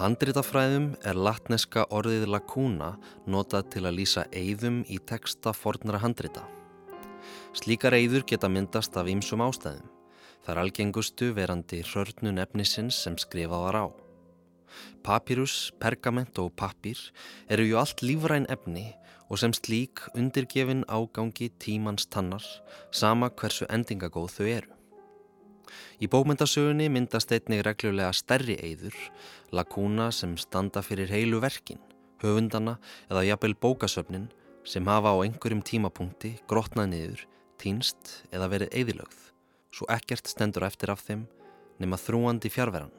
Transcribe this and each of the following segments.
handritafræðum er latneska orðið lakúna notað til að lýsa eigðum í texta fornara handrita. Slíkar eigður geta myndast af ýmsum ástæðum. Það er algengustu verandi hörnun efnisins sem skrifað var á. Papyrus, pergament og pappir eru ju allt lífræn efni og sem slík undirgefin ágangi tímans tannar sama hversu endingagóð þau eru. Í bókmyndasögunni myndast einnig reglulega stærri eyður, lakúna sem standa fyrir heilu verkin, höfundana eða jafnvel bókasöfnin sem hafa á einhverjum tímapunkti grotnað niður, týnst eða verið eyðilögð, svo ekkert stendur eftir af þeim nema þrúandi fjárveran.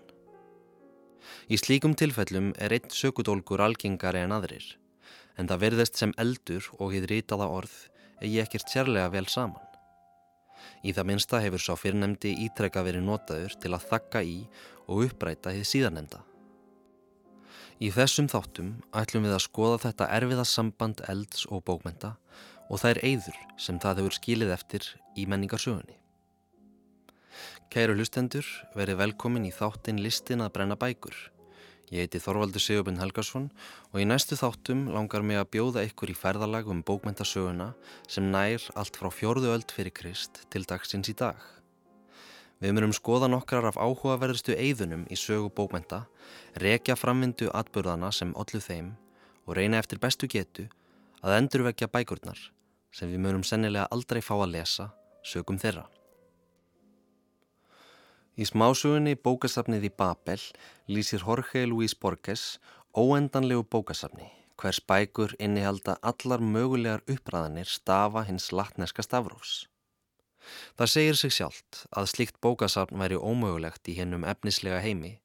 Í slíkum tilfellum er einn sökudólgur algengari en aðrir, en það verðist sem eldur og hið ritaða orð eigi ekkert sérlega vel saman. Í það minsta hefur sá fyrrnemdi ítrekka verið notaður til að þakka í og uppræta þið síðanemda. Í þessum þáttum ætlum við að skoða þetta erfiða samband elds og bókmenta og það er eigður sem það hefur skilið eftir í menningarsögunni. Kæru hlustendur, verið velkomin í þáttin listin að brenna bækur Ég heiti Þorvaldur Sigurbenn Helgarsson og í næstu þáttum langar mig að bjóða ykkur í ferðalag um bókmentasöguna sem nær allt frá fjörðu öld fyrir Krist til dagsins í dag. Við myndum skoða nokkrar af áhugaverðustu eigðunum í sögu bókmenta, rekja framvindu atbörðana sem ollu þeim og reyna eftir bestu getu að endurvekja bækurnar sem við myndum sennilega aldrei fá að lesa sögum þeirra. Í smásugunni bókasafnið í Babel lýsir Jorge Luis Borges óendanlegu bókasafni hvers bækur innihalda allar mögulegar uppræðanir stafa hins latneska stafrófs. Það segir sig sjálft að slíkt bókasafn væri ómögulegt í hennum efnislega heimi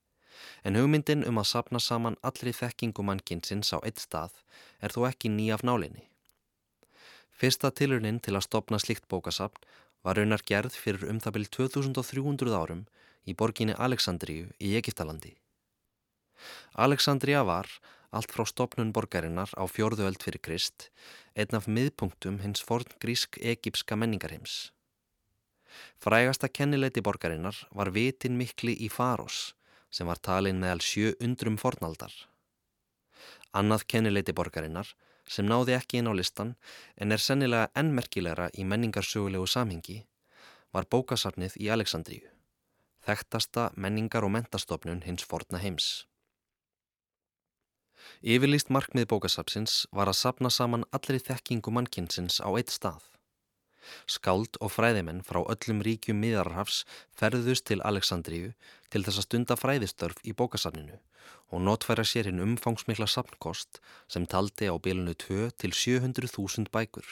en hugmyndin um að sapna saman allri þekkingu mannkinsins á eitt stað er þó ekki nýjaf nálinni. Fyrsta tilurinn til að stopna slíkt bókasafn var raunar gerð fyrir um það byrj 2300 árum í borginni Aleksandríu í Egiptalandi. Aleksandria var, allt frá stopnun borgarinnar á fjörðu öld fyrir Krist, einn af miðpunktum hins forn grísk-egipska menningarheims. Frægasta kennileiti borgarinnar var vitin mikli í Faros, sem var talin meðal sjö undrum fornaldar. Annað kennileiti borgarinnar, sem náði ekki inn á listan en er sennilega ennmerkilegra í menningarsögulegu samhengi, var bókasafnið í Aleksandríu þekktasta menningar og mentastofnun hins forna heims. Yfirlýst markmið bókasapsins var að sapna saman allri þekkingu mannkinsins á eitt stað. Skáld og fræðimenn frá öllum ríkjum miðarrafs ferðust til Aleksandríu til þess að stunda fræðistörf í bókasafninu og notfæra sér hinn umfangsmikla sapnkost sem taldi á bilinu 2 til 700.000 bækur.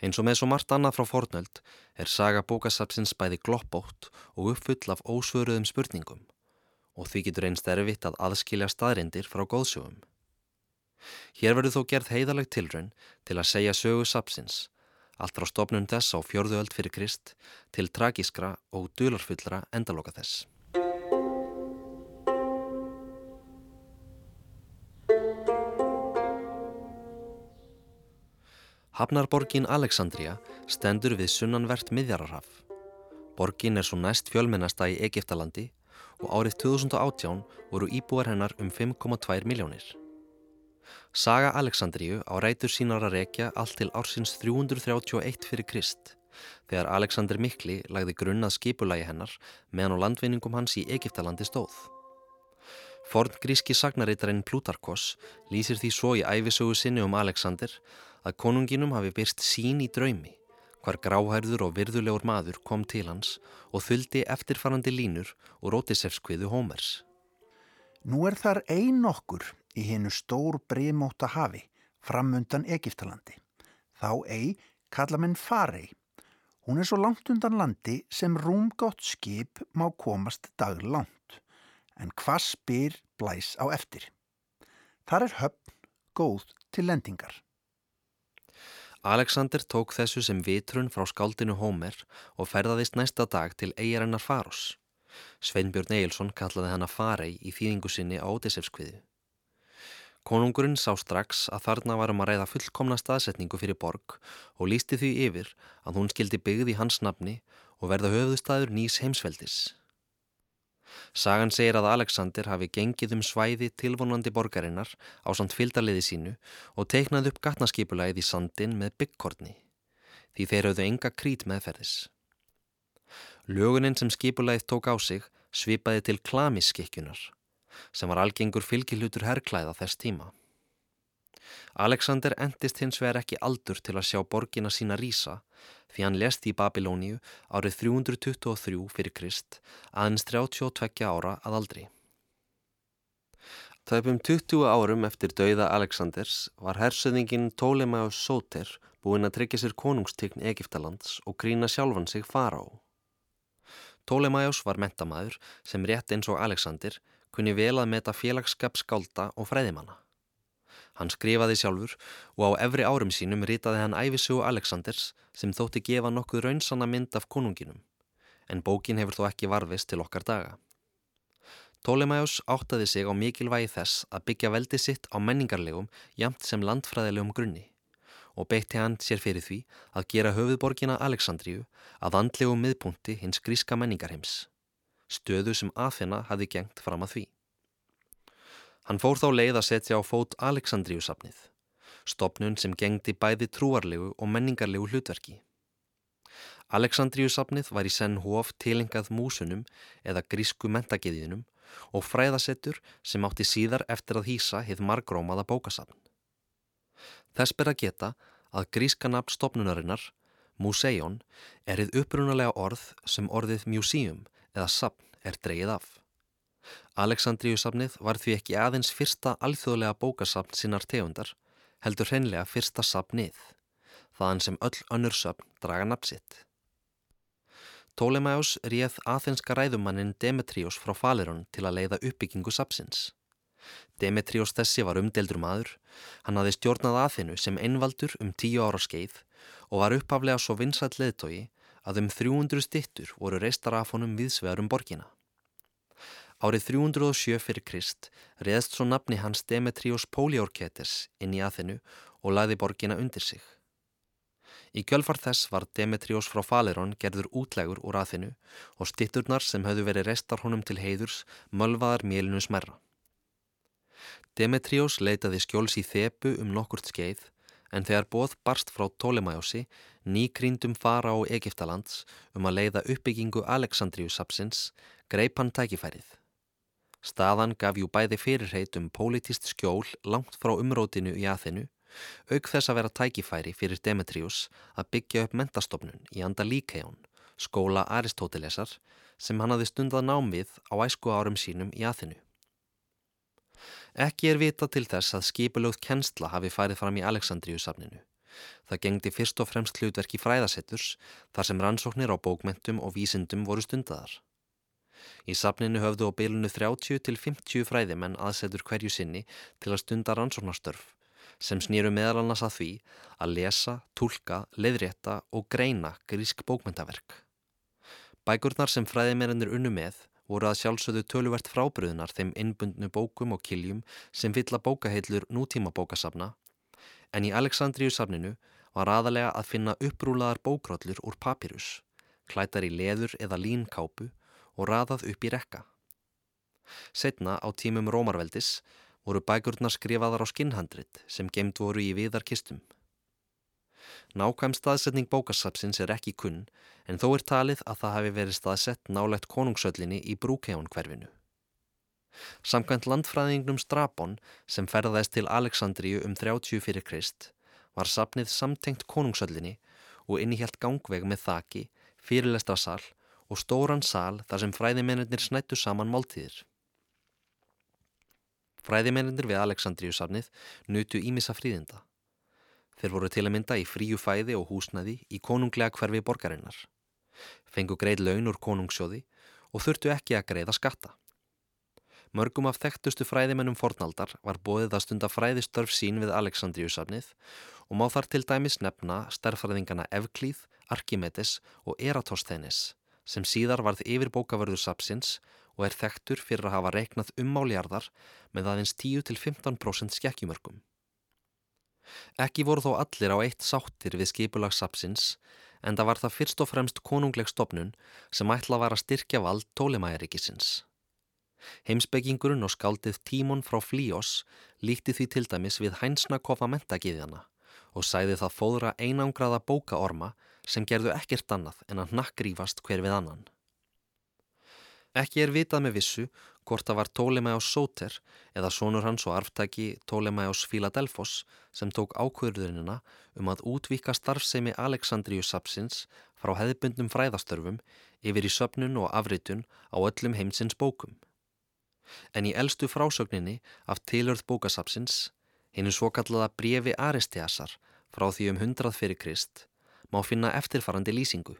Eins og með svo margt annað frá fornöld er saga bókasapsins bæði gloppótt og uppfull af ósvöruðum spurningum og því getur einst erfitt að aðskilja staðrindir frá góðsögum. Hér verður þó gerð heiðaleg tilraun til að segja sögu sapsins, allt frá stopnum þess á fjörðuöld fyrir Krist til tragískra og dularfullra endaloka þess. Hafnarborgin Aleksandria stendur við sunnanvert miðjararhaf. Borgin er svo næst fjölmennasta í Egiptalandi og árið 2018 voru íbúar hennar um 5,2 miljónir. Saga Aleksandríu á rætur sínar að rekja allt til ársins 331 fyrir Krist þegar Aleksander Mikli lagði grunnað skipulagi hennar meðan á landvinningum hans í Egiptalandi stóð. Forn gríski sagnarittarinn Plutarkos lýsir því svo í æfisögu sinni um Aleksander að konunginum hafi byrst sín í draumi hvar gráhærður og virðulegur maður kom til hans og þuldi eftirfarandi línur og rótisefskviðu Hómers. Nú er þar ein okkur í hennu stór breymóta hafi framundan Egiptalandi. Þá ei kalla menn farei. Hún er svo langt undan landi sem rúmgótt skip má komast daglangt, en hvað spyr blæs á eftir. Þar er höfn góð til lendingar. Alexander tók þessu sem vitrun frá skáldinu Homer og ferðaðist næsta dag til eigarinnar Faros. Sveinbjörn Egilson kallaði hana Farei í þýðingu sinni á Ódisefskviðu. Konungurinn sá strax að þarna varum að ræða fullkomna staðsetningu fyrir borg og lísti því yfir að hún skildi byggð í hans nafni og verða höfðustæður nýs heimsveldis. Sagan segir að Alexander hafi gengið um svæði tilvonandi borgarinnar á samt fyldarliði sínu og teiknað upp gatnaskipulæði í sandin með byggkortni, því þeir hafðu enga krít meðferðis. Löguninn sem skipulæðið tók á sig svipaði til klamiskikjunar, sem var algengur fylgilhutur herrklæða þess tíma. Alexander endist hins vegar ekki aldur til að sjá borgina sína rýsa því hann lest í Babilóníu árið 323 fyrir Krist aðeins 32 ára að aldri. Þaupum 20 árum eftir dauða Alexanders var hersöðingin Ptolemæus Soter búinn að tryggja sér konungstign Egiptalands og grína sjálfan sig fara á. Ptolemæus var mentamæður sem rétt eins og Alexander kunni vel að meta félagsskap skálda og fræðimanna. Hann skrifaði sjálfur og á efri árum sínum ritaði hann æfisugu Aleksanders sem þótti gefa nokkuð raunsanna mynd af konunginum, en bókin hefur þó ekki varfist til okkar daga. Ptolemæus áttaði sig á mikilvægi þess að byggja veldi sitt á menningarlegum jamt sem landfræðilegum grunni og beitti hann sér fyrir því að gera höfuðborgina Aleksandríu að andlegum miðpunti hins gríska menningarheims, stöðu sem Aþena hafi gengt fram að því. Hann fór þá leið að setja á fót Aleksandríusafnið, stopnun sem gengdi bæði trúarlegu og menningarlegu hlutverki. Aleksandríusafnið var í senn hóf tilengað músunum eða grísku mentagiðinum og fræðasettur sem átti síðar eftir að hýsa hið margrómaða bókasafn. Þess ber að geta að gríska nafn stopnunarinnar, Museon, erið upprunalega orð sem orðið museum eða safn er dreyið af. Aleksandríusafnið var því ekki aðeins fyrsta alþjóðlega bókasafn sinnar tegundar, heldur hreinlega fyrsta safnið, þaðan sem öll önnur safn draga napsitt. Tólemæus réð aðeinska ræðumannin Demetrios frá Falirón til að leiða uppbyggingu safsins. Demetrios þessi var umdeldur maður, hann hafði stjórnað aðeinu sem einvaldur um tíu ára skeið og var upphaflega svo vinsætt leðtogi að um 300 stittur voru reistar af honum viðsvegar um borgina. Árið 307 fyrir Krist reðst svo nafni hans Demetrios Poliorketes inn í aðinu og laði borgina undir sig. Í kjölfar þess var Demetrios frá Falerón gerður útlegur úr aðinu og stitturnar sem höfðu verið restar honum til heiðurs mölvaðar mélinu smerra. Demetrios leitaði skjóls í þepu um nokkurt skeið en þegar bóð barst frá Tólemæjósi nýkrýndum fara á Egiptalands um að leiða uppbyggingu Aleksandríusapsins greip hann tækifærið. Staðan gaf jú bæði fyrirheit um pólitist skjól langt frá umrótinu í aðinu, auk þess að vera tækifæri fyrir Demetrius að byggja upp mentastofnun í anda líkejón, skóla Aristótelesar, sem hann hafði stundað námið á æsku árum sínum í aðinu. Ekki er vita til þess að skipulögð kennsla hafi farið fram í Aleksandríusafninu. Það gengdi fyrst og fremst hlutverki fræðasetturs þar sem rannsóknir á bókmentum og vísindum voru stundaðar. Í safninu höfðu á bylunu 30 til 50 fræðimenn aðsetur hverju sinni til að stunda rannsóknarstörf sem snýru meðal annars að því að lesa, tólka, leiðrétta og greina grísk bókmyndaverk. Bækurnar sem fræðimennir unnu með voru að sjálfsögðu töluvert frábriðunar þeim innbundnu bókum og kiljum sem fylla bókaheilur nútíma bókasafna en í Aleksandríu safninu var aðalega að finna upprúlaðar bókróllur úr papirus, klætar í leður eða línkápu og raðað upp í rekka. Setna á tímum Rómarveldis voru bækurnar skrifaðar á skinnhandrit sem gemd voru í viðarkistum. Nákvæm staðsetning bókasapsins er ekki kunn en þó er talið að það hafi verið staðsett nálegt konungsöllinni í Brúkján hverfinu. Samkvæmt landfræðingnum Strabon sem ferðaðist til Aleksandríu um 30 fyrir Krist var sapnið samtengt konungsöllinni og innihjalt gangveg með þaki, fyrirlestra sall og stóran sal þar sem fræðimennir snættu saman máltíðir. Fræðimennir við Aleksandríusafnið nutu ímissa fríðinda. Þeir voru til að mynda í fríu fæði og húsnaði í konunglega hverfi borgarinnar. Fengu greið laun úr konungssjóði og þurftu ekki að greiða skatta. Mörgum af þekktustu fræðimennum fornaldar var bóðið að stunda fræðistörf sín við Aleksandríusafnið og má þar til dæmis nefna stærfræðingana Evklíð, Arkimedes og Eratosthenes sem síðar varð yfirbókavörður sapsins og er þekktur fyrir að hafa reiknað ummáljarðar með aðeins 10-15% skekkjumörkum. Ekki voru þó allir á eitt sáttir við skipulagssapsins en það var það fyrst og fremst konungleg stopnun sem ætla var að styrkja vald tólemæjaríkisins. Heimsbyggingurinn og skaldið Tímon frá Flíos líkti því til dæmis við hænsna kofa mentagiðjana og sæði það fóðra einangraða bókaorma sem gerðu ekkert annað en að nakkrífast hver við annan. Ekki er vitað með vissu hvort það var Tólemæjás Sóter eða sonur hans og arftæki Tólemæjás Fíladelfos sem tók ákvörðunina um að útvíka starfsemi Aleksandríus Sapsins frá hefðbundnum fræðastörfum yfir í söpnun og afritun á öllum heimsins bókum. En í eldstu frásögninni af tilörð bókasapsins, hennu svo kallaða brefi Aristiasar frá því um hundrað fyrir Krist, má finna eftirfarandi lýsingu.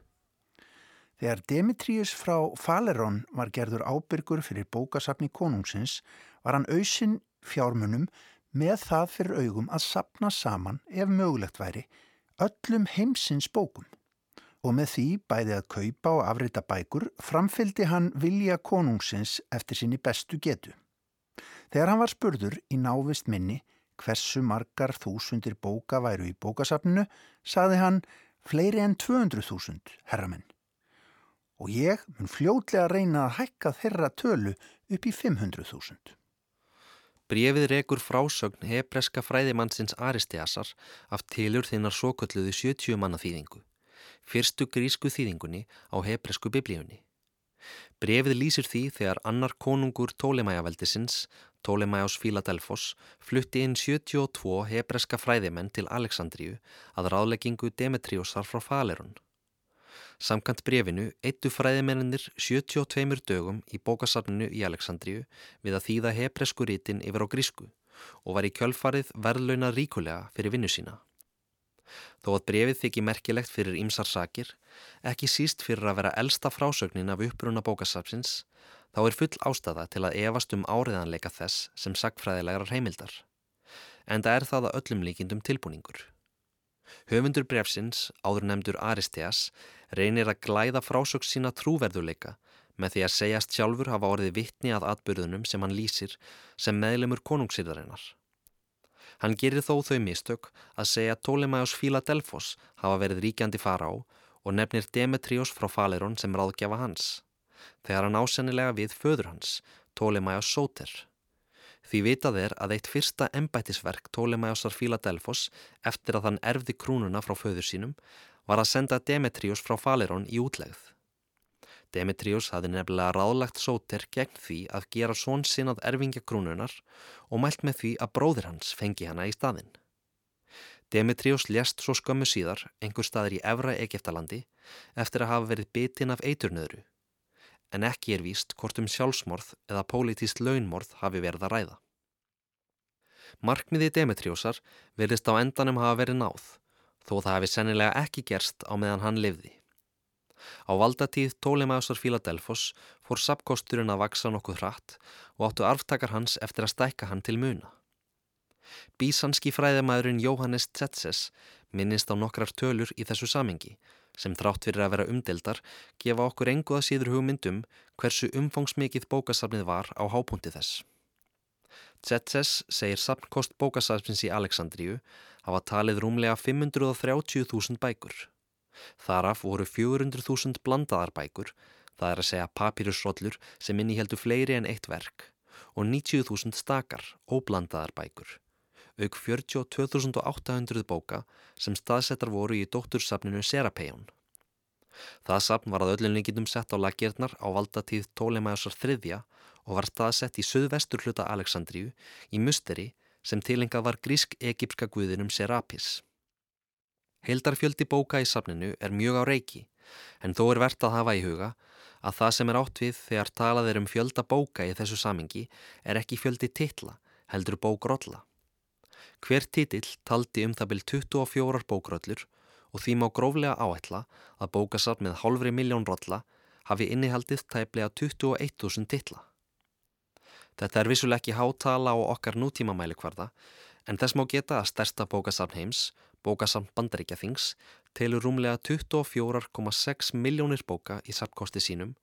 Þegar Demetrius frá Falerón var gerður ábyrgur fyrir bókasafni konungsins var hann auðsin fjármunum með það fyrir augum að sapna saman, ef mögulegt væri, öllum heimsins bókum. Og með því bæði að kaupa og afrita bækur framfyldi hann vilja konungsins eftir sinni bestu getu. Þegar hann var spurður í návist minni hversu margar þúsundir bóka væru í bókasafninu, saði hann fleiri en 200.000 herramenn og ég mun fljótlega reyna að hækka þeirra tölu upp í 500.000. Brefið rekur frásögn hebreska fræðimannsins Aristiasar af tilur þinnar sókölluðu 70 manna þýðingu, fyrstu grísku þýðingunni á hebresku biblíunni. Brefið lýsir því þegar annar konungur Tólemæjaveldisins, Tólemæjás Fíladelfos, flutti inn 72 hebreska fræðimenn til Aleksandríu að ráðleggingu Demetriosar frá Falerun. Samkant brefinu eittu fræðimennir 72 dögum í bókasafninu í Aleksandríu við að þýða hebresku rítin yfir á grísku og var í kjölfarið verðlauna ríkulega fyrir vinnu sína. Þó að brefið þykji merkilegt fyrir ýmsar sakir, ekki síst fyrir að vera elsta frásögnin af uppruna bókasafsins, þá er full ástæða til að evast um áriðanleika þess sem sagfræðilegar heimildar. En það er það að öllum líkindum tilbúningur. Höfundur brefsins, áður nefndur Aristeas, reynir að glæða frásöks sína trúverðuleika með því að segjast sjálfur hafa orðið vittni að atbyrðunum sem hann lýsir sem meðlemur konungsýrðarinnar. Hann gerir þó þau mistök að segja Tólemæjós Fíladelfos hafa verið ríkjandi fara á og nefnir Demetrios frá Falerón sem ráðgjafa hans, þegar hann ásennilega við föður hans, Tólemæjós Sóter. Því vitað er að eitt fyrsta embætisverk Tólemæjásar Fíladelfos eftir að hann erfði krúnuna frá föður sínum var að senda Demetrius frá Falerón í útlegð. Demetrius hafði nefnilega ráðlagt sóter gegn því að gera svon sinnað erfingja krúnunar og mælt með því að bróðir hans fengi hana í staðinn. Demetrius lést svo skömmu síðar, einhver staðir í Evra Egeftalandi, eftir að hafa verið bitinn af eiturnöðru, en ekki er víst hvort um sjálfsmorð eða pólitíst launmorð hafi verið að ræða. Markmiði Demetriusar verðist á endanum hafa verið náð þó það hefði sennilega ekki gerst á meðan hann livði. Á valdatíð Tólemæðsar Fíladelfos fór sapkosturinn að vaksa nokkuð hratt og áttu arftakar hans eftir að stækka hann til muna. Bísanski fræðamæðurinn Jóhannes Tsetses minnist á nokkrar tölur í þessu samengi sem þrátt fyrir að vera umdeldar gefa okkur enguða síður hugmyndum hversu umfangsmikið bókasafnið var á hápunkti þess. Tsetses segir sapnkost bókasafnins í Aleksandríu hafa talið rúmlega 530.000 bækur. Þaraf voru 400.000 blandaðar bækur, það er að segja papírusrollur sem inniheldu fleiri en eitt verk og 90.000 stakar, óblandaðar bækur, auk 42.800 bóka sem staðsettar voru í dóttursafninu Serapeion. Það safn var að öllunleikinnum sett á lagjörnar á valdatíð Tólemæsar þriðja og var staðsett í söðvestur hluta Aleksandríu í musteri sem tilengað var grísk-egipska guðinum Serapis. Heildarfjöldi bóka í safninu er mjög á reiki en þó er verðt að hafa í huga að það sem er átt við þegar talað er um fjölda bóka í þessu samingi er ekki fjöldi titla, heldur bókrolla. Hver titill taldi um það byrj 24 bókröllur og því má gróflega áætla að bókasafn með hálfri miljón rolla hafi innihaldið tæplega 21.000 titla. Þetta er vissuleg ekki hátala á okkar nútímamæli hverða en þess má geta að stærsta bókasafn heims, bókasafn bandaríkjathings, telur rúmlega 24,6 miljónir bóka í safnkosti sínum,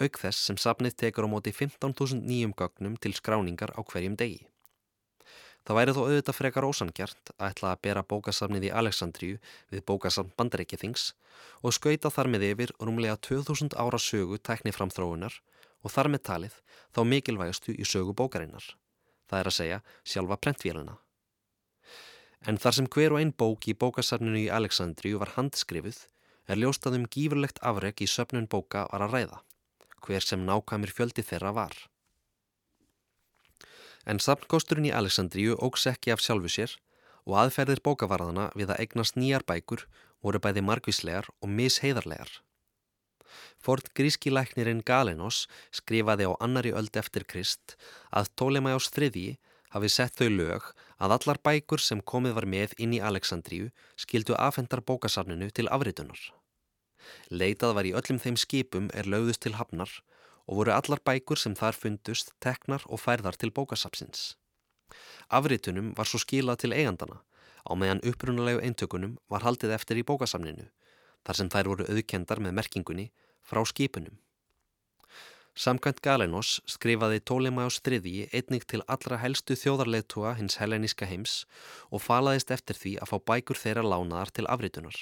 auk þess sem safnið tekur á móti 15.000 nýjum gögnum til skráningar á hverjum degi. Það væri þó auðvitað frekar ósangjart að ætla að bera bókasafnið í Aleksandríu við bókasafn bandaríkjathings og skauta þar með yfir rúmlega 2000 ára sögu tækniframþróunar og þar með talið þá mikilvægastu í sögu bókarinnar, það er að segja sjálfa prentvélina. En þar sem hver og einn bók í bókasarninu í Aleksandriju var handskrifuð er ljóstaðum gífurlegt afreg í söpnun bóka var að ræða, hver sem nákvæmir fjöldi þeirra var. En sapnkosturinn í Aleksandriju ógs ekki af sjálfu sér og aðferðir bókavarðana við að eignast nýjar bækur voru bæði margvíslegar og misheiðarlegar. Ford gríski læknirinn Galenos skrifaði á annari öld eftir Krist að Tólemæjás þriðji hafi sett þau lög að allar bækur sem komið var með inn í Aleksandríu skildu afhendar bókasafninu til afritunar. Leitað var í öllum þeim skipum er lögðust til hafnar og voru allar bækur sem þar fundust teknar og færðar til bókasafsins. Afritunum var svo skilað til eigandana á meðan upprunalegu eintökunum var haldið eftir í bókasafninu þar sem þær voru auðkendar með merkingunni frá skipunum. Samkvæmt Galenos skrifaði Tólemæjós þriðji einnig til allra helstu þjóðarleitúa hins helleníska heims og falaðist eftir því að fá bækur þeirra lánaðar til afritunar.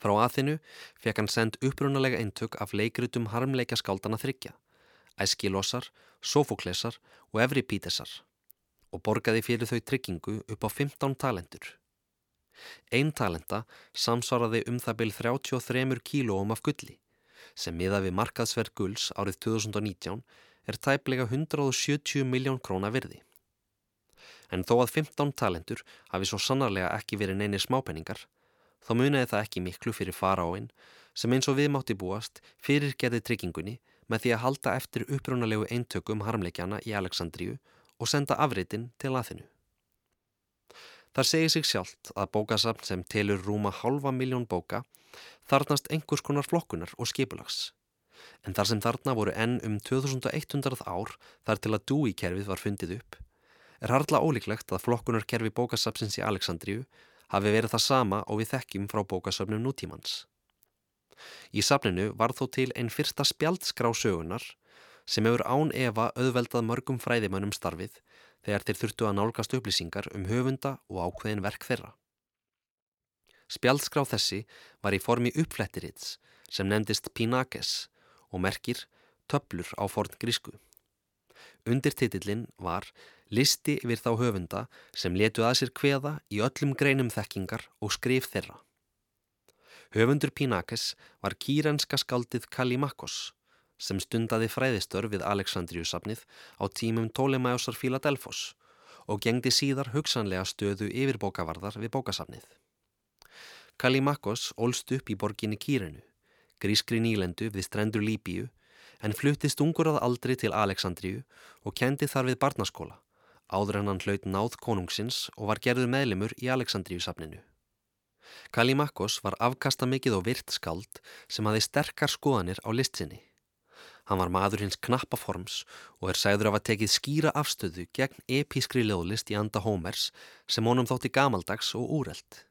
Frá aðinu fekk hann send upprunalega eintök af leikrutum harmleika skáldana þryggja, æskilosar, sofoklesar og evripítesar og borgaði fyrir þau tryggingu upp á 15 talentur. Einn talenta samsvaraði um það byrj 33 kílóum af gulli sem miða við markaðsverð gulls árið 2019 er tæplega 170 miljón króna virði. En þó að 15 talentur hafi svo sannarlega ekki verið neini smápenningar, þá muniði það ekki miklu fyrir faraáinn sem eins og við mátti búast fyrir gerði tryggingunni með því að halda eftir upprúnalegu eintökum harmleikjana í Aleksandríu og senda afritin til aðinu. Það segir sig sjálft að bókasafn sem telur rúma halva miljón bóka þarnast einhvers konar flokkunar og skipulags. En þar sem þarna voru enn um 2100 ár þar til að dúi-kerfið var fundið upp, er harla ólíklegt að flokkunarkerfi bókasafnsins í Aleksandríu hafi verið það sama og við þekkjum frá bókasafnum nútímans. Í safninu var þó til einn fyrsta spjaldskrá sögunar sem hefur án Eva auðveldað mörgum fræðimönnum starfið þegar þeir þurftu að nálgast upplýsingar um höfunda og ákveðin verk þeirra. Spjaldskrá þessi var í formi uppflettirits sem nefndist Pinakes og merkir töblur á forn grísku. Undirtitillin var listi yfir þá höfunda sem letu að sér kveða í öllum greinum þekkingar og skrif þeirra. Höfundur Pinakes var kýranska skaldið Kallimakos sem stundaði fræðistör við Aleksandriusafnið á tímum Tólemæjosar Fíladelfos og gengdi síðar hugsanlega stöðu yfirbókavarðar við bókasafnið. Kallimakos ólst upp í borginni Kírenu, grískri nýlendu við strendur Líbíu, en fluttist ungur að aldri til Aleksandríu og kendi þar við barnaskóla, áður en hann hlaut náð konungsins og var gerður meðlemur í Aleksandríu-safninu. Kallimakos var afkasta mikið og virt skald sem hafi sterkar skoðanir á listsinni. Hann var maður hins knappaforms og er sæður af að tekið skýra afstöðu gegn episkri löðlist í anda Hómers sem honum þótti gamaldags og úreld.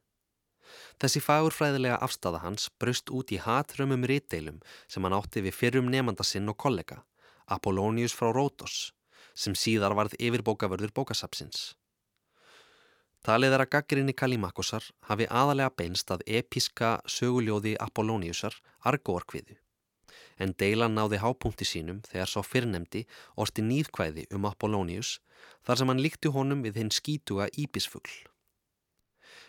Þessi fagurfræðilega afstafa hans braust út í hatrömmum rítdeilum sem hann átti við fyrrum nefnda sinn og kollega, Apollonius frá Rótos, sem síðar varð yfirbókavörður bókasapsins. Talið er að gaggrinni Kalimakosar hafi aðalega beinst að episka söguljóði Apolloniusar argórkviðu, en deilan náði hápunkti sínum þegar sá fyrrnemdi orsti nýðkvæði um Apollonius þar sem hann líkti honum við hinn skítuga íbisfugl.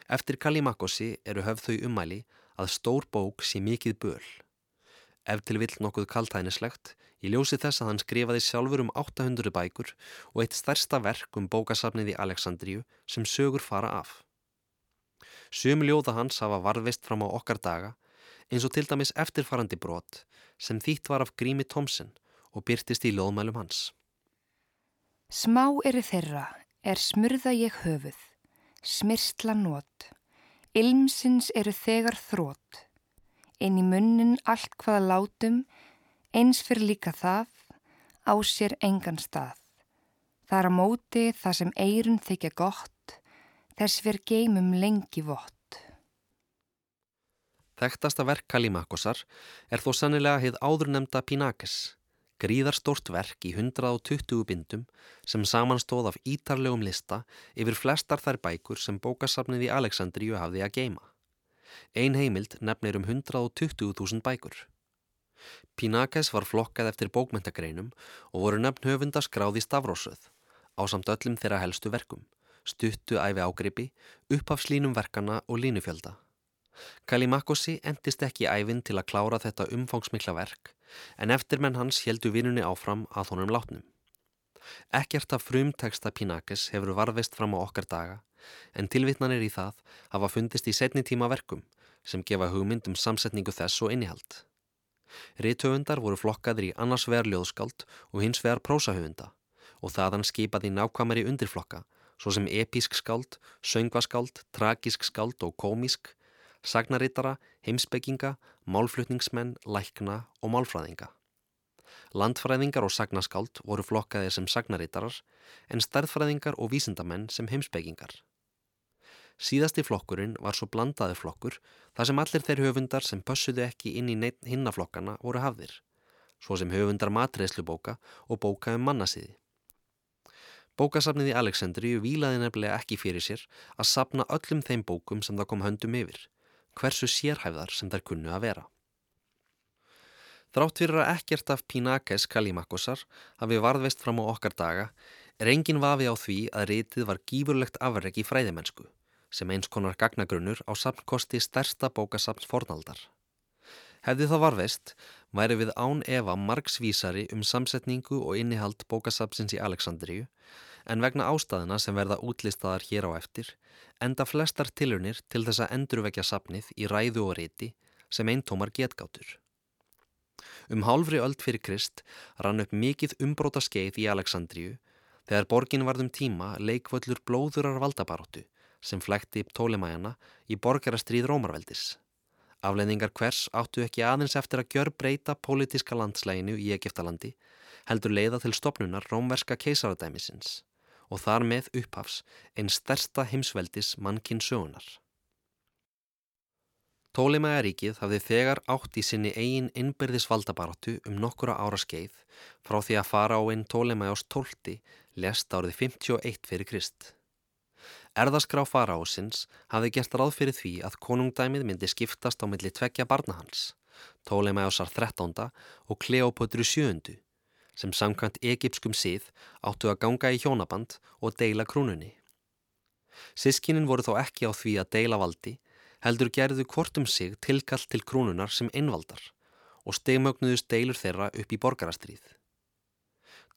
Eftir Kallimakosi eru höfð þau umæli að stór bók sé mikið böl. Ef til vill nokkuð kaltænislegt, ég ljósi þess að hann skrifaði sjálfur um 800 bækur og eitt stærsta verk um bókasafnið í Aleksandríu sem sögur fara af. Sjömi ljóða hans hafa varðvist fram á okkar daga eins og til dæmis eftirfarandi brot sem þýtt var af Grími Tomsen og byrtist í ljóðmælum hans. Smá eru þeirra er smurða ég höfuð smirstla nót, ilmsins eru þegar þrótt, inn í munnin allt hvaða látum, eins fyrir líka það, á sér engan stað. Það er að móti það sem eirun þykja gott, þess verð geimum lengi vott. Þekktasta verk Kalimakosar er þó sannilega heið áðurnemda Pinakes, gríðarstórt verk í 120 bindum sem samanstóð af ítarlegum lista yfir flestar þær bækur sem bókasafnið í Aleksandríu hafði að geima. Ein heimild nefnir um 120.000 bækur. Pínakes var flokkað eftir bókmentagreinum og voru nefn höfunda skráði stafrósöð á samt öllum þeirra helstu verkum, stuttu æfi ágripi, uppafslínum verkana og línufjölda. Kalimakossi endist ekki æfin til að klára þetta umfangsmikla verk en eftirmenn hans heldu vinunni áfram að honum látnum. Ekkert af frumteksta Pínakes hefur varðveist fram á okkar daga en tilvitnanir í það hafa fundist í setni tíma verkum sem gefa hugmynd um samsetningu þess og innihald. Rítöfundar voru flokkaður í annars vegar ljóðskald og hins vegar prósahöfunda og þaðan skipaði nákvæmari undirflokka svo sem episk skald, söngvaskáld, tragisk skald og komísk, sagnarittara, heimsbygginga, málflutningsmenn, lækna og málfræðinga. Landfræðingar og sagnaskáld voru flokkaðir sem sagnarittarar en stærðfræðingar og vísindamenn sem heimsbyggingar. Síðasti flokkurinn var svo blandaði flokkur þar sem allir þeir höfundar sem pössuðu ekki inn í hinnaflokkana voru hafðir, svo sem höfundar matreðslubóka og bóka um mannasiði. Bókasafnið í Aleksandríu vílaði nefnilega ekki fyrir sér að sapna öllum þeim bókum sem það kom höndum yfir, hversu sérhæfðar sem þær kunnu að vera. Þrátt fyrir að ekkert af Pínakes Kalimakosar hafi varðveist fram á okkar daga er engin vafi á því að rítið var gífurlegt afreg í fræðimennsku sem eins konar gagnagrunnur á samkosti stærsta bókasafns fornaldar. Hefði það varveist, væri við án Eva margsvísari um samsetningu og innihald bókasafnsins í Aleksandriju, en vegna ástæðina sem verða útlistaðar hér á eftir, enda flestar tilunir til þess að endurvekja safnið í ræðu og reyti sem eintómar getgátur. Um hálfri öld fyrir Krist rann upp mikið umbróta skeið í Aleksandriju þegar borgin varðum tíma leikvöllur blóðurar valdabaróttu sem flækti tólemæjana í borgarastrýð Rómarveldis. Afleðingar hvers áttu ekki aðeins eftir að gjör breyta pólitíska landslæginu í Egiptalandi heldur leiða til stopnunar rómverska keisaradæmisins og þar með upphafs einn stærsta heimsveldis mannkinn sögunar. Tólemæjaríkið hafði þegar átt í sinni eigin innbyrðis valdabaratu um nokkura ára skeið frá því að fara á einn Tólemæjás tólti lest árið 51 fyrir Krist. Erðaskrá faraósins hafði gert ráð fyrir því að konungdæmið myndi skiptast á milli tveggja barna hans, Tólemæjásar 13. og Kleopotru 7. sem samkvæmt egipskum síð áttu að ganga í hjónaband og deila krúnunni. Sískinin voru þó ekki á því að deila valdi, heldur gerðu kortum sig tilkall til krúnunar sem einvaldar og stegmögnuðust deilur þeirra upp í borgarastrýð.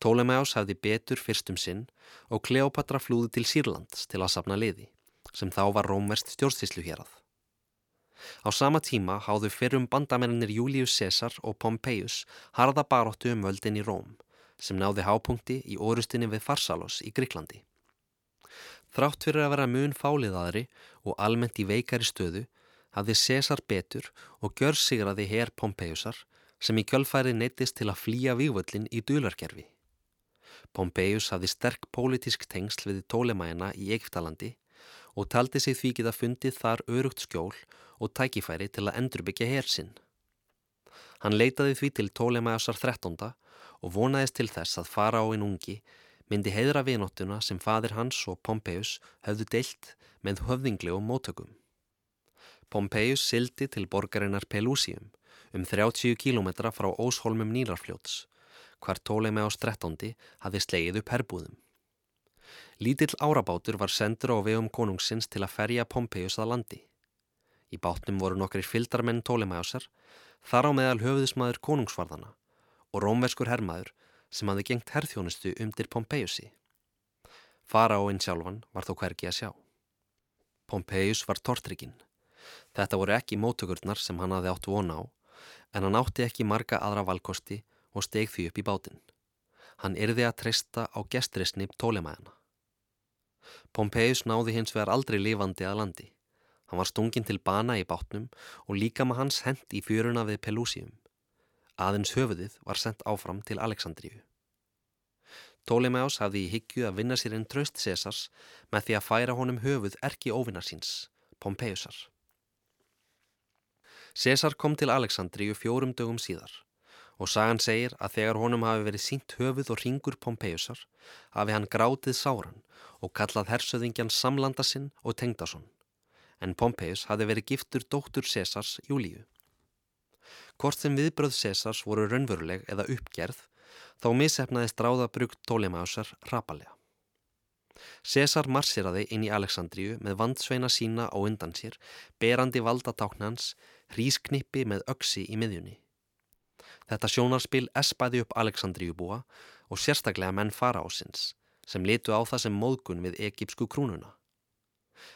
Tólemæás hafði betur fyrstum sinn og Kleopatra flúði til Sýrlands til að sapna liði, sem þá var rómverst stjórnstíslu hérað. Á sama tíma háðu fyrrum bandamennir Július Cæsar og Pompeius harða baróttu um völdin í Róm, sem náði hápunkti í orustinni við Farsalos í Gríklandi. Þrátt fyrir að vera mun fáliðaðri og almennt í veikari stöðu, hafði Cæsar betur og gjör sigraði herr Pompeiusar sem í kjölfæri neittist til að flýja vývöldin í dularkerfi. Pompeius hafði sterk pólitísk tengsl við tólemæna í Egiptalandi og taldi sig því geta fundið þar örugt skjól og tækifæri til að endurbyggja hersinn. Hann leitaði því til tólemæjasar 13. og vonaðist til þess að fara á einn ungi myndi heiðra vinóttuna sem fadir hans og Pompeius höfðu deilt með höfðinglegum mótökum. Pompeius sildi til borgarinnar Pelusium um 30 km frá Ósholmum Nýlarfljóts hvar Tólemeás 13. hafi slegið upp herbúðum. Lítill árabátur var sendur á vegum konungsins til að ferja Pompeius að landi. Í bátnum voru nokkri fyldarmenn Tólemeásar, þar á meðal höfuðismadur konungsvarðana og rómverskur herrmaður sem hafi gengt herrþjónustu umdir Pompeiusi. Fara á einn sjálfan var þó hvergi að sjá. Pompeius var tortrikinn. Þetta voru ekki mótökurnar sem hann hafi átt vona á, en hann átti ekki marga aðra valkosti og steg því upp í bátinn. Hann yrði að treysta á gestrisni tólemæðana. Pompeius náði hins vegar aldrei lifandi að landi. Hann var stungin til bana í bátnum og líka með hans hend í fjöruna við Pelusium. Aðins höfuðið var sendt áfram til Aleksandríu. Tólemæus hafði í higgju að vinna sér einn tröst Césars með því að færa honum höfuð erki óvinnarsins, Pompeiusar. César kom til Aleksandríu fjórum dögum síðar og sagan segir að þegar honum hafi verið sínt höfuð og ringur Pompeiusar hafi hann grátið sáran og kallað hersöðingjan samlanda sinn og tengdason. En Pompeius hafi verið giftur dóttur Césars Júlíu. Hvort sem viðbröð Césars voru raunveruleg eða uppgerð, þá missefnaði stráðabrugt Tólemásar rapalega. César marsiraði inn í Aleksandríu með vandsveina sína á undan sér, berandi valdatáknans, hrísknippi með öksi í miðjunni. Þetta sjónarspil espaði upp Aleksandríubúa og sérstaklega menn fara ásins, sem litu á það sem móðgun við egipsku krúnuna.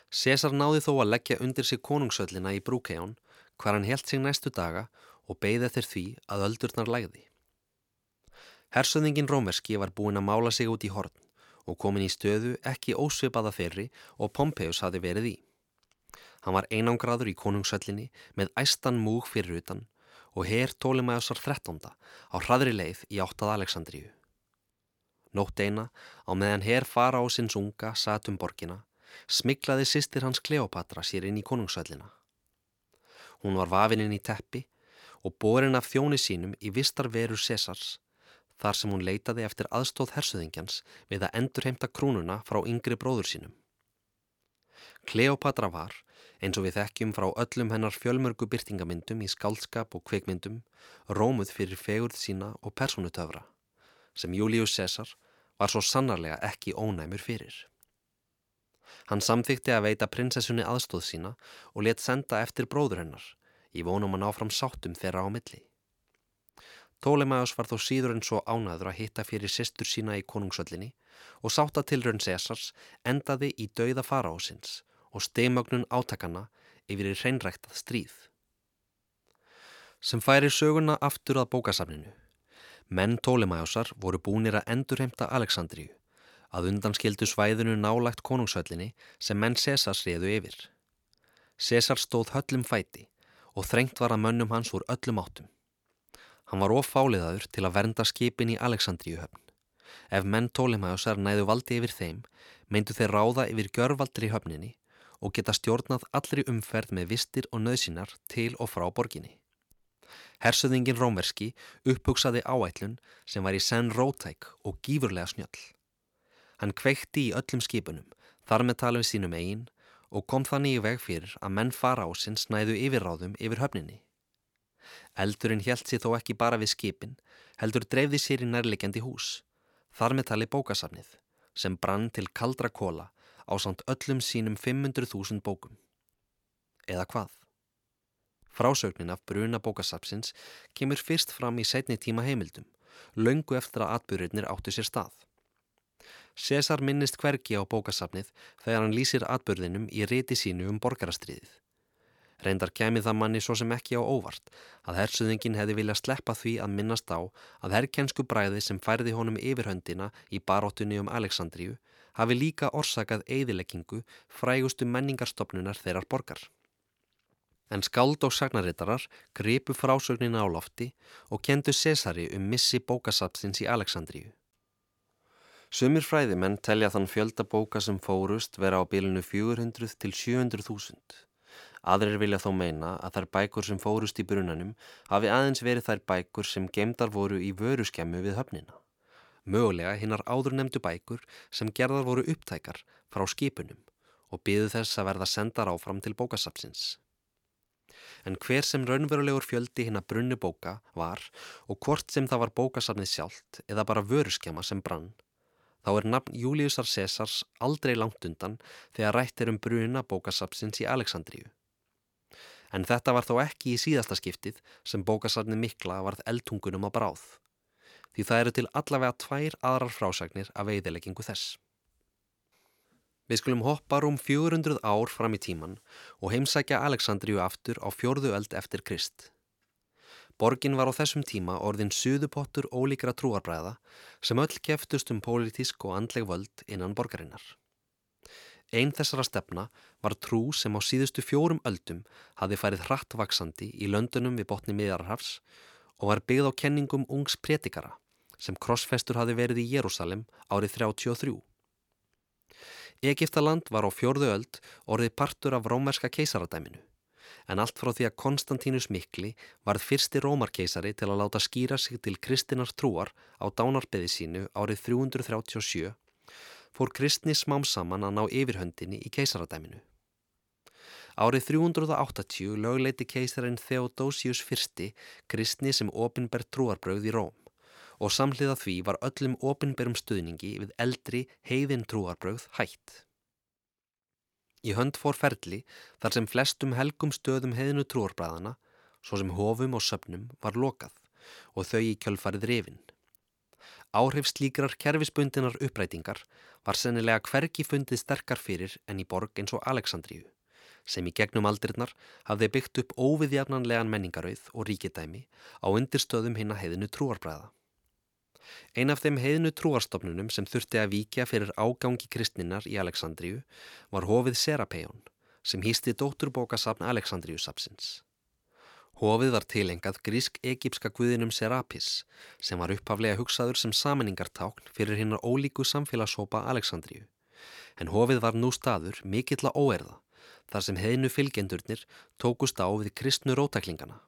César náði þó að leggja undir sig konungsöllina í Brúkejón hvar hann helt sig næstu daga og beigði þeir því að öldurnar lægði. Hersöðingin Rómerski var búin að mála sig út í horn og komin í stöðu ekki ósvipaða þeirri og Pompeius hafi verið í. Hann var einangraður í konungsöllinni með æstan múg fyrir utan og herr Tólimæðsar 13. á hraðri leið í áttað Aleksandríu. Nótt eina á meðan herr fara á sinns unga satum borgina smiklaði sýstir hans Kleopatra sér inn í konungsöllina. Hún var vafininn í teppi og borin af þjóni sínum í vistar veru Césars þar sem hún leitaði eftir aðstóð hersuðingjans við að endurheimta krúnuna frá yngri bróður sínum. Kleopatra var, eins og við þekkjum frá öllum hennar fjölmörgu byrtingamyndum í skálskap og kveikmyndum, rómuð fyrir fegurð sína og personutöfra, sem Július César var svo sannarlega ekki ónæmur fyrir. Hann samþykti að veita prinsessunni aðstóð sína og let senda eftir bróður hennar, í vonum að ná fram sáttum þeirra á milli. Tólemæðus var þó síður en svo ánaður að hitta fyrir sýstur sína í konungsöllinni og sáttatilrönn Césars endaði í dauða faraósins og steimögnun átakana yfir í hreinræktað stríð. Sem færi söguna aftur að bókasafninu. Menn Tólemæðusar voru búinir að endurheimta Aleksandríu að undanskildu svæðinu nálagt konungsöllinni sem menn Césars réðu yfir. César stóð höllum fæti og þrengt var að mönnum hans úr öllum áttum. Hann var ofáliðaður til að vernda skipin í Aleksandríuhöfn. Ef menn Tólimæjusar næðu valdi yfir þeim, meindu þeir ráða yfir görvaldri höfninni og geta stjórnað allri umferð með vistir og nöðsinar til og frá borginni. Hersöðingin Rómerski upphugsaði áætlun sem var í senn rótæk og gífurlega snjöll. Hann kveikti í öllum skipunum, þar með talum sínum eigin og kom þannig í veg fyrir að menn fara á sinn snæðu yfirráðum yfir höfninni. Eldurinn hjælt sér þó ekki bara við skipin, heldur dreifði sér í nærlegjandi hús, þar með tali bókasafnið, sem brann til kaldra kóla á samt öllum sínum 500.000 bókum. Eða hvað? Frásögnin af bruna bókasafsins kemur fyrst fram í setni tíma heimildum, löngu eftir að atbyrjurnir áttu sér stað. César minnist hvergi á bókasafnið þegar hann lýsir atbörðinum í riti sínu um borgarastriðið. Reyndar kemið það manni svo sem ekki á óvart að hersuðingin hefði viljað sleppa því að minnast á að herrkjensku bræði sem færði honum yfirhöndina í baróttunni um Aleksandríu hafi líka orsakað eigðileggingu frægustu menningarstofnunar þeirrar borgar. En skáld og sagnarittarar gripu frásögnina á lofti og kendu Césari um missi bókasapsins í Aleksandríu. Sumir fræðimenn telja þann fjöldabóka sem fórust vera á bilinu 400 til 700.000. Aðrir vilja þó meina að þær bækur sem fórust í brunanum hafi aðeins verið þær bækur sem gemdar voru í vöru skemmu við höfnina. Mögulega hinnar áður nefndu bækur sem gerðar voru upptækar frá skipunum og byðu þess að verða sendar áfram til bókasapsins. En hver sem raunverulegur fjöldi hinn að brunni bóka var og hvort sem það var bókasafnið sjálft eða bara vöruskema sem brann þá er nafn Júliusar Césars aldrei langt undan þegar rætt er um bruna bókasapsins í Aleksandríu. En þetta var þó ekki í síðasta skiptið sem bókasafni mikla varð eldtungunum á bráð. Því það eru til allavega tvær aðrar frásagnir af veiðileggingu þess. Við skulum hoppa rúm 400 ár fram í tíman og heimsækja Aleksandríu aftur á fjörðu öld eftir Krist. Borgin var á þessum tíma orðin suðupottur ólíkra trúarbræða sem öll keftust um pólitísk og andleg völd innan borgarinnar. Einn þessara stefna var trú sem á síðustu fjórum öldum hafi farið hrattvaksandi í löndunum við botni miðarhafs og var byggð á kenningum ungs pretikara sem krossfestur hafi verið í Jérúsalem árið 33. Egiptaland var á fjórðu öld orðið partur af rómerska keisaradæminu en allt frá því að Konstantínus Mikli varð fyrsti rómarkeisari til að láta skýra sig til kristinar trúar á dánarbeði sínu árið 337 fór kristni smám saman að ná yfirhöndinni í keisaradæminu. Árið 380 lögleiti keisarinn Theodosius I kristni sem opinbert trúarbröð í Róm og samhliða því var öllum opinberum stuðningi við eldri heiðin trúarbröð hætt. Í hönd fór ferli þar sem flestum helgum stöðum heiðinu trúarbræðana, svo sem hofum og söpnum, var lokað og þau í kjölfarið rifin. Áhrif slíkrar kerfisbundinar upprætingar var sennilega hverki fundið sterkar fyrir en í borg eins og Aleksandríu, sem í gegnum aldrinnar hafði byggt upp óviðjarnanlegan menningarauð og ríkidæmi á undirstöðum hinn að heiðinu trúarbræða. Ein af þeim heiðnu trúarstofnunum sem þurfti að víkja fyrir ágangi kristninnar í Aleksandríu var hofið Serapeion sem hýsti dótturbókasafn Aleksandríusapsins. Hofið var tilengað grísk-egipska guðinum Serapis sem var upphaflega hugsaður sem saminningartákn fyrir hinnar ólíku samfélagshópa Aleksandríu. En hofið var nú staður mikill að óerða þar sem heiðnu fylgjendurnir tókust á við kristnu rótaklingana.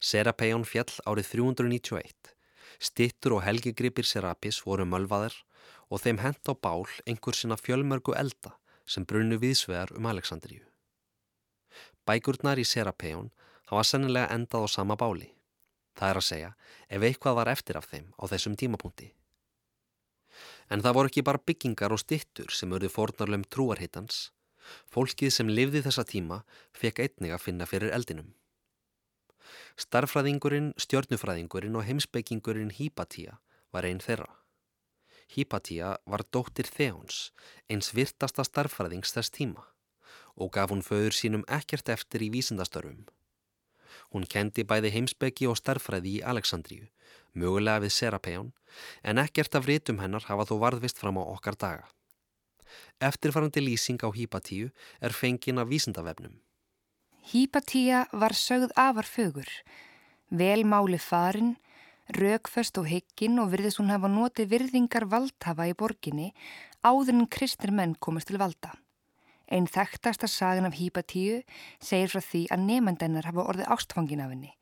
Serapeion fjall árið 391 Stittur og helgigripir Serapis voru mölvaðar og þeim hent á bál einhver sinna fjölmörgu elda sem brunnu viðsvegar um Aleksandríu. Bækurnar í Serapeion hafa sennilega endað á sama báli. Það er að segja ef eitthvað var eftir af þeim á þessum tímapunkti. En það voru ekki bara byggingar og stittur sem örðu fornarlum trúarhittans. Fólkið sem livði þessa tíma fekk einnig að finna fyrir eldinum. Starfræðingurinn, stjörnufræðingurinn og heimsbyggingurinn Hípatía var einn þeirra. Hípatía var dóttir Þeons, eins virtasta starfræðings þess tíma og gaf hún föður sínum ekkert eftir í vísindastörfum. Hún kendi bæði heimsbyggi og starfræði í Aleksandríu, mögulega við Serapeion, en ekkert af rítum hennar hafa þó varðvist fram á okkar daga. Eftirfarandi lýsing á Hípatíu er fengin af vísindavefnum. Hýpatía var sögð afar fögur, vel máli farin, raukföst og hyggin og virðist hún hafa notið virðingar valdhafa í borginni áður en kristir menn komast til valda. Einn þekktasta sagan af Hýpatíu segir frá því að nefndennar hafa orðið ástfangin af henni,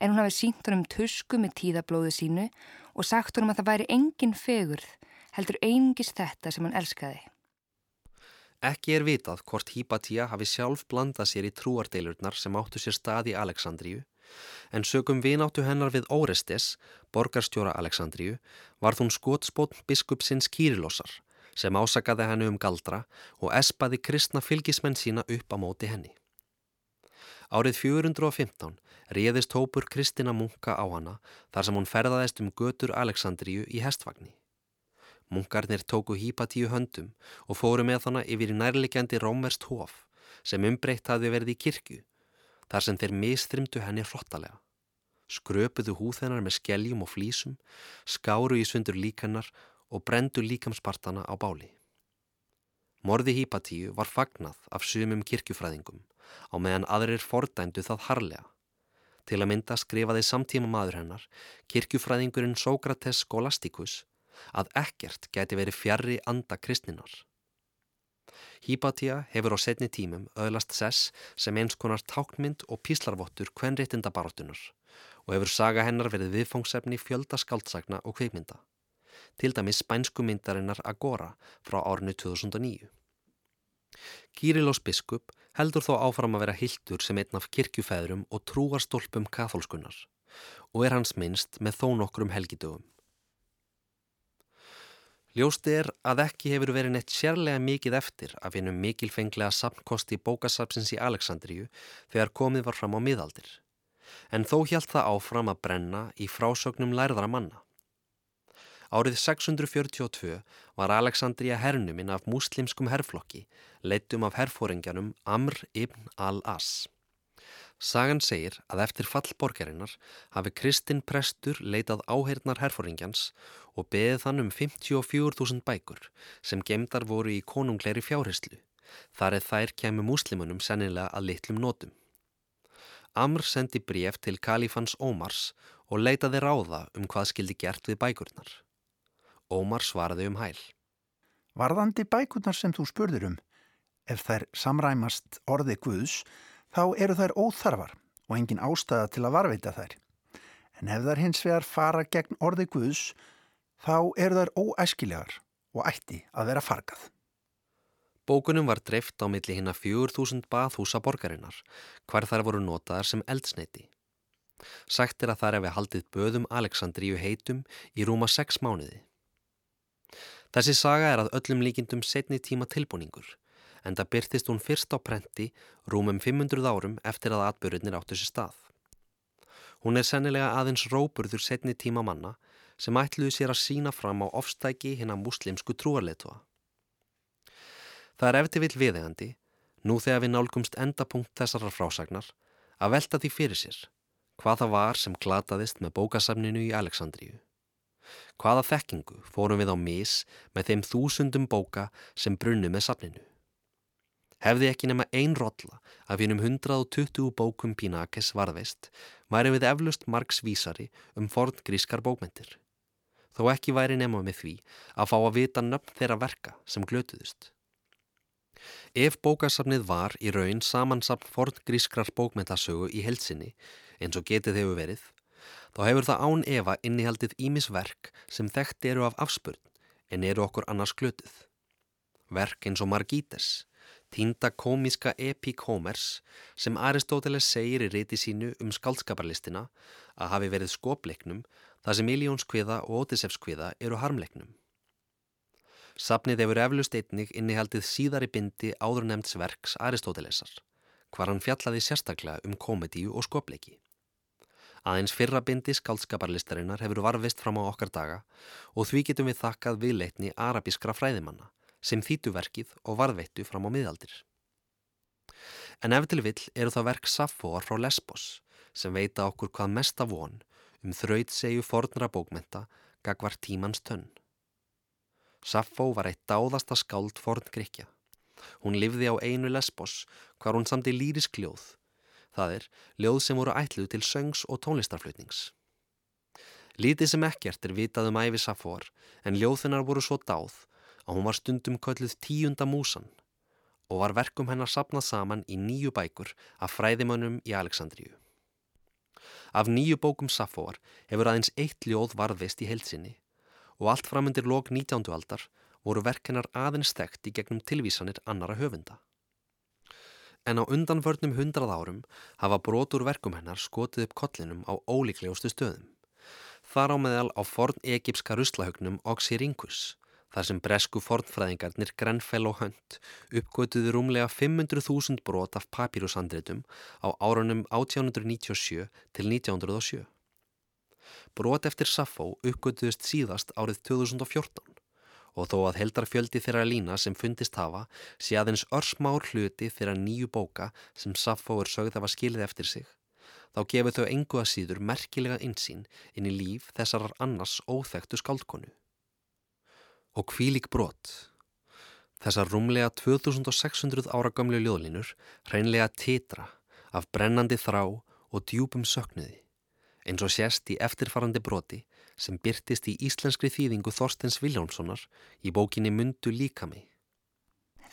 en hún hafi sínt honum tusku með tíðablóðu sínu og sagt honum að það væri engin fegurð, heldur einingis þetta sem hann elskaði. Ekki er vitað hvort Hípatía hafi sjálf blandað sér í trúardeilurnar sem áttu sér stað í Aleksandríu, en sögum vináttu hennar við Órestes, borgarstjóra Aleksandríu, var þún skotspótn biskupsins Kýrilosar, sem ásakaði hennu um galdra og espaði kristna fylgismenn sína upp á móti henni. Árið 415 réðist hópur Kristina munka á hana þar sem hún ferðaðist um götur Aleksandríu í hestvagni. Munkarnir tóku hýpatíu höndum og fóru með hana yfir nærlegjandi rómerst hof sem umbreytt hafi verið í kirkju þar sem þeir mistrimdu henni hrottalega. Skröpuðu húð hennar með skeljum og flísum, skáru í sundur líkannar og brendu líkamspartana á báli. Morði hýpatíu var fagnað af sumum kirkjufræðingum á meðan aðrir fordændu það harlega. Til að mynda skrifaði samtíma maður hennar kirkjufræðingurinn Sókrates Scholasticus að ekkert geti verið fjarrri anda kristninar. Hýpatía hefur á setni tímum öðlast sess sem eins konar tákmynd og píslarvottur kvenréttinda baróttunar og hefur saga hennar verið viðfóngsefni fjölda skáldsagna og kveikmynda. Til dæmis spænsku myndarinnar Agora frá árinu 2009. Gírilós biskup heldur þó áfram að vera hildur sem einn af kirkjufæðurum og trúarstólpum katholskunnar og er hans minnst með þó nokkrum helgidögum. Ljósti er að ekki hefur verið neitt sérlega mikið eftir af einum mikilfenglega samkosti bókasapsins í Aleksandríu þegar komið var fram á miðaldir. En þó hjælt það áfram að brenna í frásögnum lærðara manna. Árið 642 var Aleksandria hernuminn af muslimskum herflokki, leittum af herfóringjanum Amr ibn al-As. Sagan segir að eftir fallborgarinnar hafi Kristinn Prestur leitað áheirnar herfóringjans og beðið þann um 54.000 bækur sem gemdar voru í konungleiri fjárhyslu. Þar eða þær kemur múslimunum sennilega að litlum nótum. Amr sendi bref til kalifans Ómars og leitaði ráða um hvað skildi gert við bækurnar. Ómar svaraði um hæl. Varðandi bækurnar sem þú spurður um, ef þær samræmast orði Guðs, þá eru þær óþarfar og engin ástæða til að varveita þær. En ef þær hins vegar fara gegn orði Guðs, þá eru þær óæskilegar og ætti að vera fargað. Bókunum var dreift á milli hinn að 4000 bathúsa borgarinnar, hver þar voru notaðar sem eldsneiti. Sagt er að þar hefði haldið böðum Aleksandríu heitum í rúma 6 mánuði. Þessi saga er að öllum líkindum setni tíma tilbúningur, en það byrtist hún fyrst á prenti rúmum 500 árum eftir að atbyrjunir áttu sér stað. Hún er sennilega aðeins róburður setni tíma manna sem ætluðu sér að sína fram á ofstæki hinn að muslimsku trúarleitua. Það er eftir vill viðegandi, nú þegar við nálgumst endapunkt þessarar frásagnar, að velta því fyrir sér hvað það var sem glataðist með bókasafninu í Aleksandríu. Hvaða þekkingu fórum við á mis með þeim þúsundum bóka sem brunnu með safninu? Hefði ekki nema ein rolla af hennum 120 bókum Pínakes varðveist, væri við eflust margs vísari um forn grískar bókmentir. Þó ekki væri nema með því að fá að vita nöfn þeirra verka sem glötuðust. Ef bókasafnið var í raun samansapn forn grískrar bókmentasögu í helsinni, eins og getið hefur verið, þá hefur það án Eva innihaldið ímisverk sem þekkt eru af afspurn en eru okkur annars glötuð. Verk eins og Margítes, týnda komíska epikómers sem Aristóteles segir í reyti sínu um skaldskaparlistina að hafi verið skopleiknum þar sem Iljónskviða og Ótisefskviða eru harmleiknum. Sapnið hefur eflust einnig innihaldið síðari bindi áður nefnds verks Aristótelesar, hvar hann fjallaði sérstaklega um komedíu og skopleiki. Aðeins fyrra bindi skaldskaparlistarinnar hefur varfist fram á okkar daga og því getum við þakkað viðleitni arabískra fræðimanna sem þýtu verkið og varðveittu fram á miðaldir. En ef til vill eru það verk Safóar frá Lesbos sem veita okkur hvað mesta von um þraut segju fornra bókmenta gagvar tímans tönn. Safó var eitt dáðasta skáld forn Gríkja. Hún livði á einu Lesbos hvar hún samti lýrisk ljóð Það er ljóð sem voru ætluð til söngs og tónlistarflutnings. Lítið sem ekkert er vitað um æfi Safór en ljóðinnar voru svo dáð að hún var stundum kölluð tíunda músan og var verkum hennar sapnað saman í nýju bækur af fræðimönnum í Aleksandríu. Af nýju bókum Safór hefur aðeins eitt ljóð varðvist í heilsinni og allt framundir lok 19. aldar voru verkennar aðeins þekkt í gegnum tilvísanir annara höfunda en á undanförnum hundrað árum hafa brotur verkum hennar skotið upp kollinum á ólíklegustu stöðum. Þar á meðal á forn egipska ruslahögnum Oxyrhynchus, þar sem bresku fornfræðingarnir Grenfell og Hunt uppgötuði rúmlega 500.000 brot af papírusandritum á árunum 1897 til 1907. Brot eftir Safó uppgötuðist síðast árið 2014 og þó að heldarfjöldi þeirra lína sem fundist hafa sé aðeins örsmár hluti þeirra nýju bóka sem Saffó er sögð að var skilið eftir sig, þá gefur þau engu að síður merkilega einsýn inn í líf þessar annars óþægtu skaldkonu. Og kvílik brot. Þessar rúmlega 2600 ára gamlu ljóðlinur reynlega titra af brennandi þrá og djúpum söknuði, eins og sérst í eftirfarandi broti sem byrtist í íslenskri þýðingu Þorstens Viljánssonar í bókinni Mundu líka mig.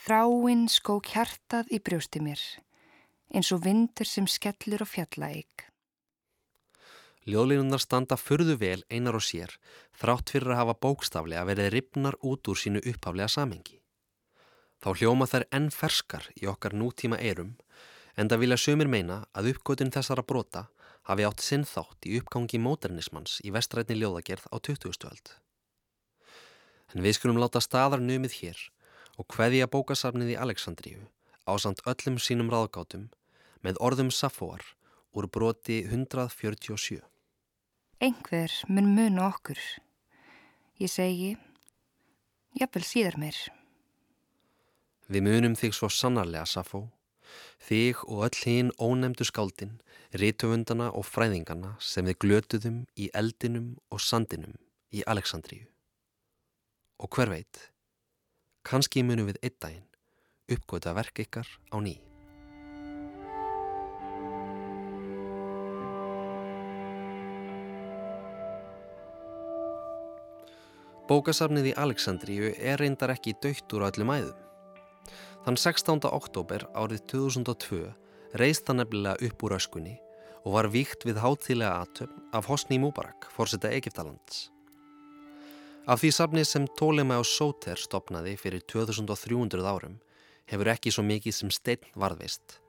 Þráinn skó kjartað í brjósti mér, eins og vindur sem skellur á fjallaeik. Ljóðleinunar standa förðu vel einar og sér, þrátt fyrir að hafa bókstaflega verið ripnar út úr sínu upphaflega samengi. Þá hljóma þær enn ferskar í okkar nútíma erum, en það vilja sömur meina að uppgötun þessara brota hafi átt sinn þátt í uppgangi móternismans í vestrætni ljóðagerð á 20. öld. En við skulum láta staðar numið hér og hveðja bókasafnið í Aleksandríu á samt öllum sínum ráðgátum með orðum Safóar úr broti 147. Engver mun muna okkur. Ég segi, jafnvel síðar mér. Við munum þig svo sannarlega, Safó, þig og öll hinn ónemdu skáldin rítöfundana og fræðingana sem við glötuðum í eldinum og sandinum í Aleksandríu. Og hver veit, kannski munum við einn daginn uppgöta verk ykkar á ný. Bókasafnið í Aleksandríu er reyndar ekki dögt úr öllum æðum. Þann 16. oktober árið 2002 reist það nefnilega upp úr öskunni og var víkt við hátilega atöfn af Hosni Múbarak, fórseta Egiptalands. Af því safni sem Tólema og Sóter stopnaði fyrir 2300 árum hefur ekki svo mikið sem stein varðvist.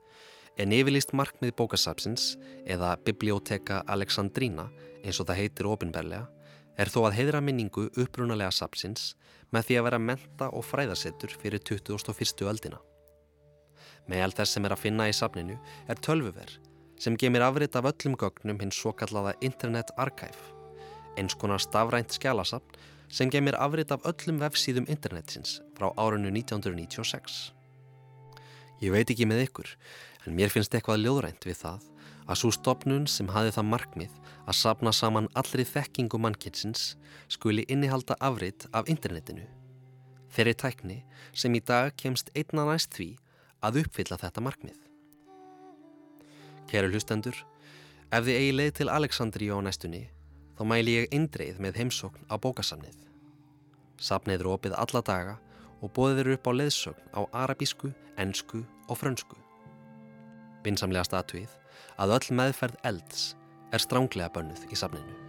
En yfirlist markmið bókasapsins eða Biblioteka Alexandrína eins og það heitir ofinberlega er þó að heidra minningu upprunalega sapsins með því að vera menta og fræðasettur fyrir 2001. öldina. Meðal þess sem er að finna í sapninu er tölvuver sem gemir afrit af öllum gögnum hins svo kallaða Internet Archive, eins konar stafrænt skjálasapn sem gemir afrit af öllum vefsíðum internetsins frá árunnu 1996. Ég veit ekki með ykkur, en mér finnst eitthvað ljóðrænt við það að svo stopnun sem hafi það markmið að sapna saman allri þekkingu mannkinsins skuli innihalda afrit af internetinu. Þeirri tækni sem í dag kemst einna næst því að uppfylla þetta markmið. Kæru hlustendur, ef þið eigi leið til Aleksandríu á næstunni, þá mæli ég eindreið með heimsókn á bókasamnið. Samnið eru opið alla daga og bóðið eru upp á leðsögn á arabísku, ennsku og frönsku. Vinsamlega statuið að öll meðferð elds er stránglega bönnuð í samninu.